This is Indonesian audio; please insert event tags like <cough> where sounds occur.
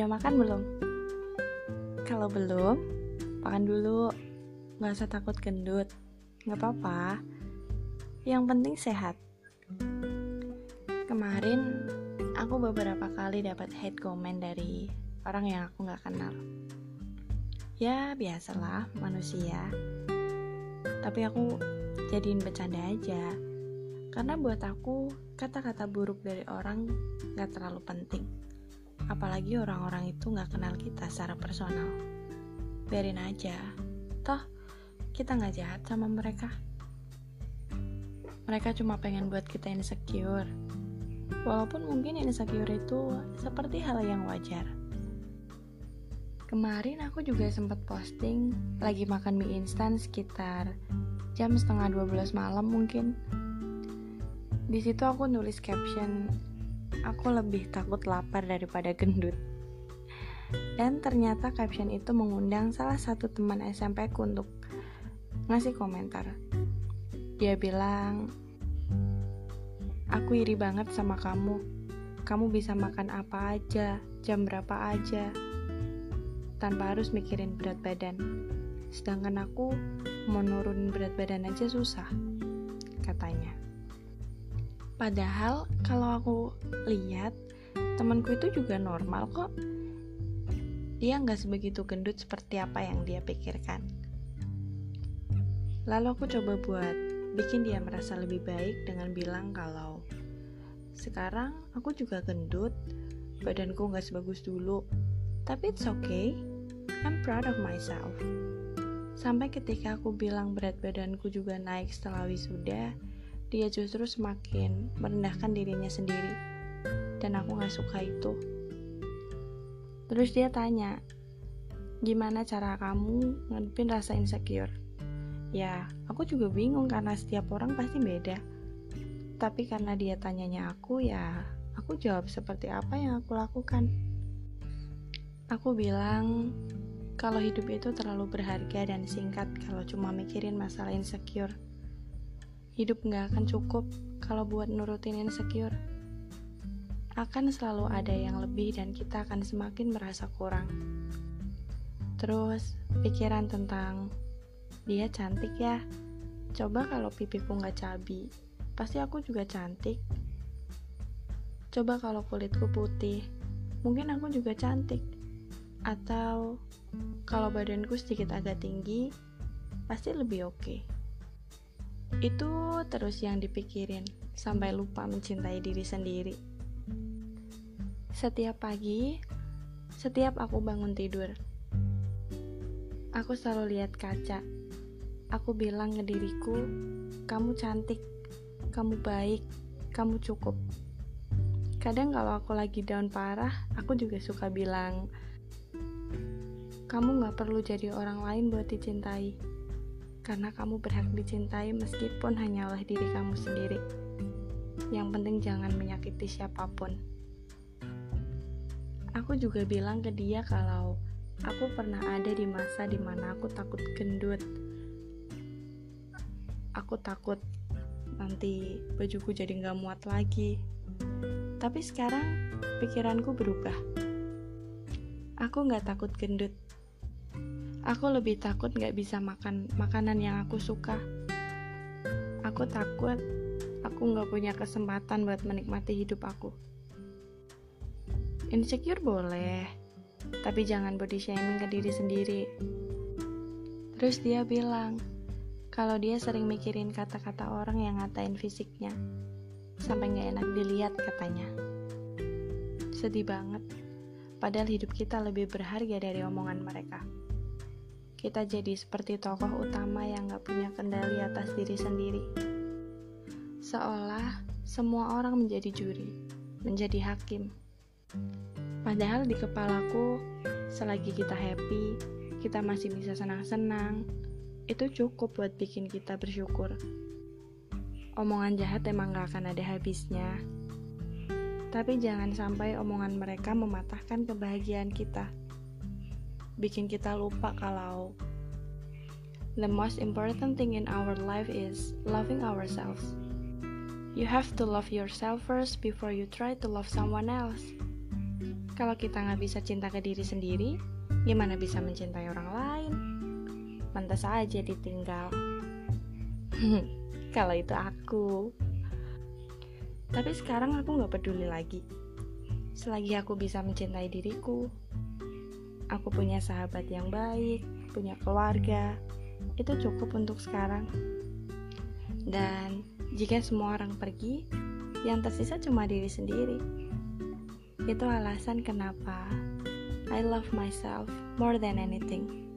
Udah makan belum? Kalau belum, makan dulu. Gak usah takut gendut. Gak apa-apa. Yang penting sehat. Kemarin, aku beberapa kali dapat hate comment dari orang yang aku gak kenal. Ya, biasalah manusia. Tapi aku jadiin bercanda aja. Karena buat aku, kata-kata buruk dari orang gak terlalu penting apalagi orang-orang itu nggak kenal kita secara personal. Biarin aja. Toh kita nggak jahat sama mereka. Mereka cuma pengen buat kita insecure. Walaupun mungkin insecure itu seperti hal yang wajar. Kemarin aku juga sempat posting lagi makan mie instan sekitar jam setengah 12 malam mungkin. Di situ aku nulis caption aku lebih takut lapar daripada gendut. Dan ternyata caption itu mengundang salah satu teman SMP ku untuk ngasih komentar. Dia bilang, Aku iri banget sama kamu. Kamu bisa makan apa aja, jam berapa aja, tanpa harus mikirin berat badan. Sedangkan aku mau nurunin berat badan aja susah, katanya. Padahal kalau aku lihat temanku itu juga normal kok. Dia nggak sebegitu gendut seperti apa yang dia pikirkan. Lalu aku coba buat bikin dia merasa lebih baik dengan bilang kalau sekarang aku juga gendut, badanku nggak sebagus dulu, tapi it's okay. I'm proud of myself. Sampai ketika aku bilang berat badanku juga naik setelah wisuda, dia justru semakin merendahkan dirinya sendiri. Dan aku gak suka itu. Terus dia tanya gimana cara kamu ngadepin rasa insecure? Ya aku juga bingung karena setiap orang pasti beda. Tapi karena dia tanyanya aku ya aku jawab seperti apa yang aku lakukan. Aku bilang kalau hidup itu terlalu berharga dan singkat kalau cuma mikirin masalah insecure Hidup gak akan cukup kalau buat nurutin insecure. Akan selalu ada yang lebih dan kita akan semakin merasa kurang. Terus, pikiran tentang dia cantik ya. Coba kalau pipiku gak cabi, pasti aku juga cantik. Coba kalau kulitku putih, mungkin aku juga cantik. Atau kalau badanku sedikit agak tinggi, pasti lebih oke. Okay. Itu terus yang dipikirin sampai lupa mencintai diri sendiri. Setiap pagi, setiap aku bangun tidur, aku selalu lihat kaca. Aku bilang ke diriku, "Kamu cantik, kamu baik, kamu cukup." Kadang kalau aku lagi down parah, aku juga suka bilang, "Kamu gak perlu jadi orang lain buat dicintai." Karena kamu berhak dicintai meskipun hanya oleh diri kamu sendiri. Yang penting jangan menyakiti siapa pun. Aku juga bilang ke dia kalau aku pernah ada di masa di mana aku takut gendut. Aku takut nanti bajuku jadi nggak muat lagi. Tapi sekarang pikiranku berubah. Aku nggak takut gendut Aku lebih takut gak bisa makan makanan yang aku suka. Aku takut aku gak punya kesempatan buat menikmati hidup aku. Insecure boleh, tapi jangan body shaming ke diri sendiri. Terus dia bilang, kalau dia sering mikirin kata-kata orang yang ngatain fisiknya, sampai gak enak dilihat katanya. Sedih banget, padahal hidup kita lebih berharga dari omongan mereka kita jadi seperti tokoh utama yang gak punya kendali atas diri sendiri. Seolah semua orang menjadi juri, menjadi hakim. Padahal di kepalaku, selagi kita happy, kita masih bisa senang-senang, itu cukup buat bikin kita bersyukur. Omongan jahat emang gak akan ada habisnya. Tapi jangan sampai omongan mereka mematahkan kebahagiaan kita bikin kita lupa kalau the most important thing in our life is loving ourselves. You have to love yourself first before you try to love someone else. Kalau kita nggak bisa cinta ke diri sendiri, gimana bisa mencintai orang lain? Pantas aja ditinggal. <laughs> Kalau itu aku. Tapi sekarang aku nggak peduli lagi. Selagi aku bisa mencintai diriku, aku punya sahabat yang baik, punya keluarga, itu cukup untuk sekarang. Dan jika semua orang pergi, yang tersisa cuma diri sendiri. Itu alasan kenapa I love myself more than anything.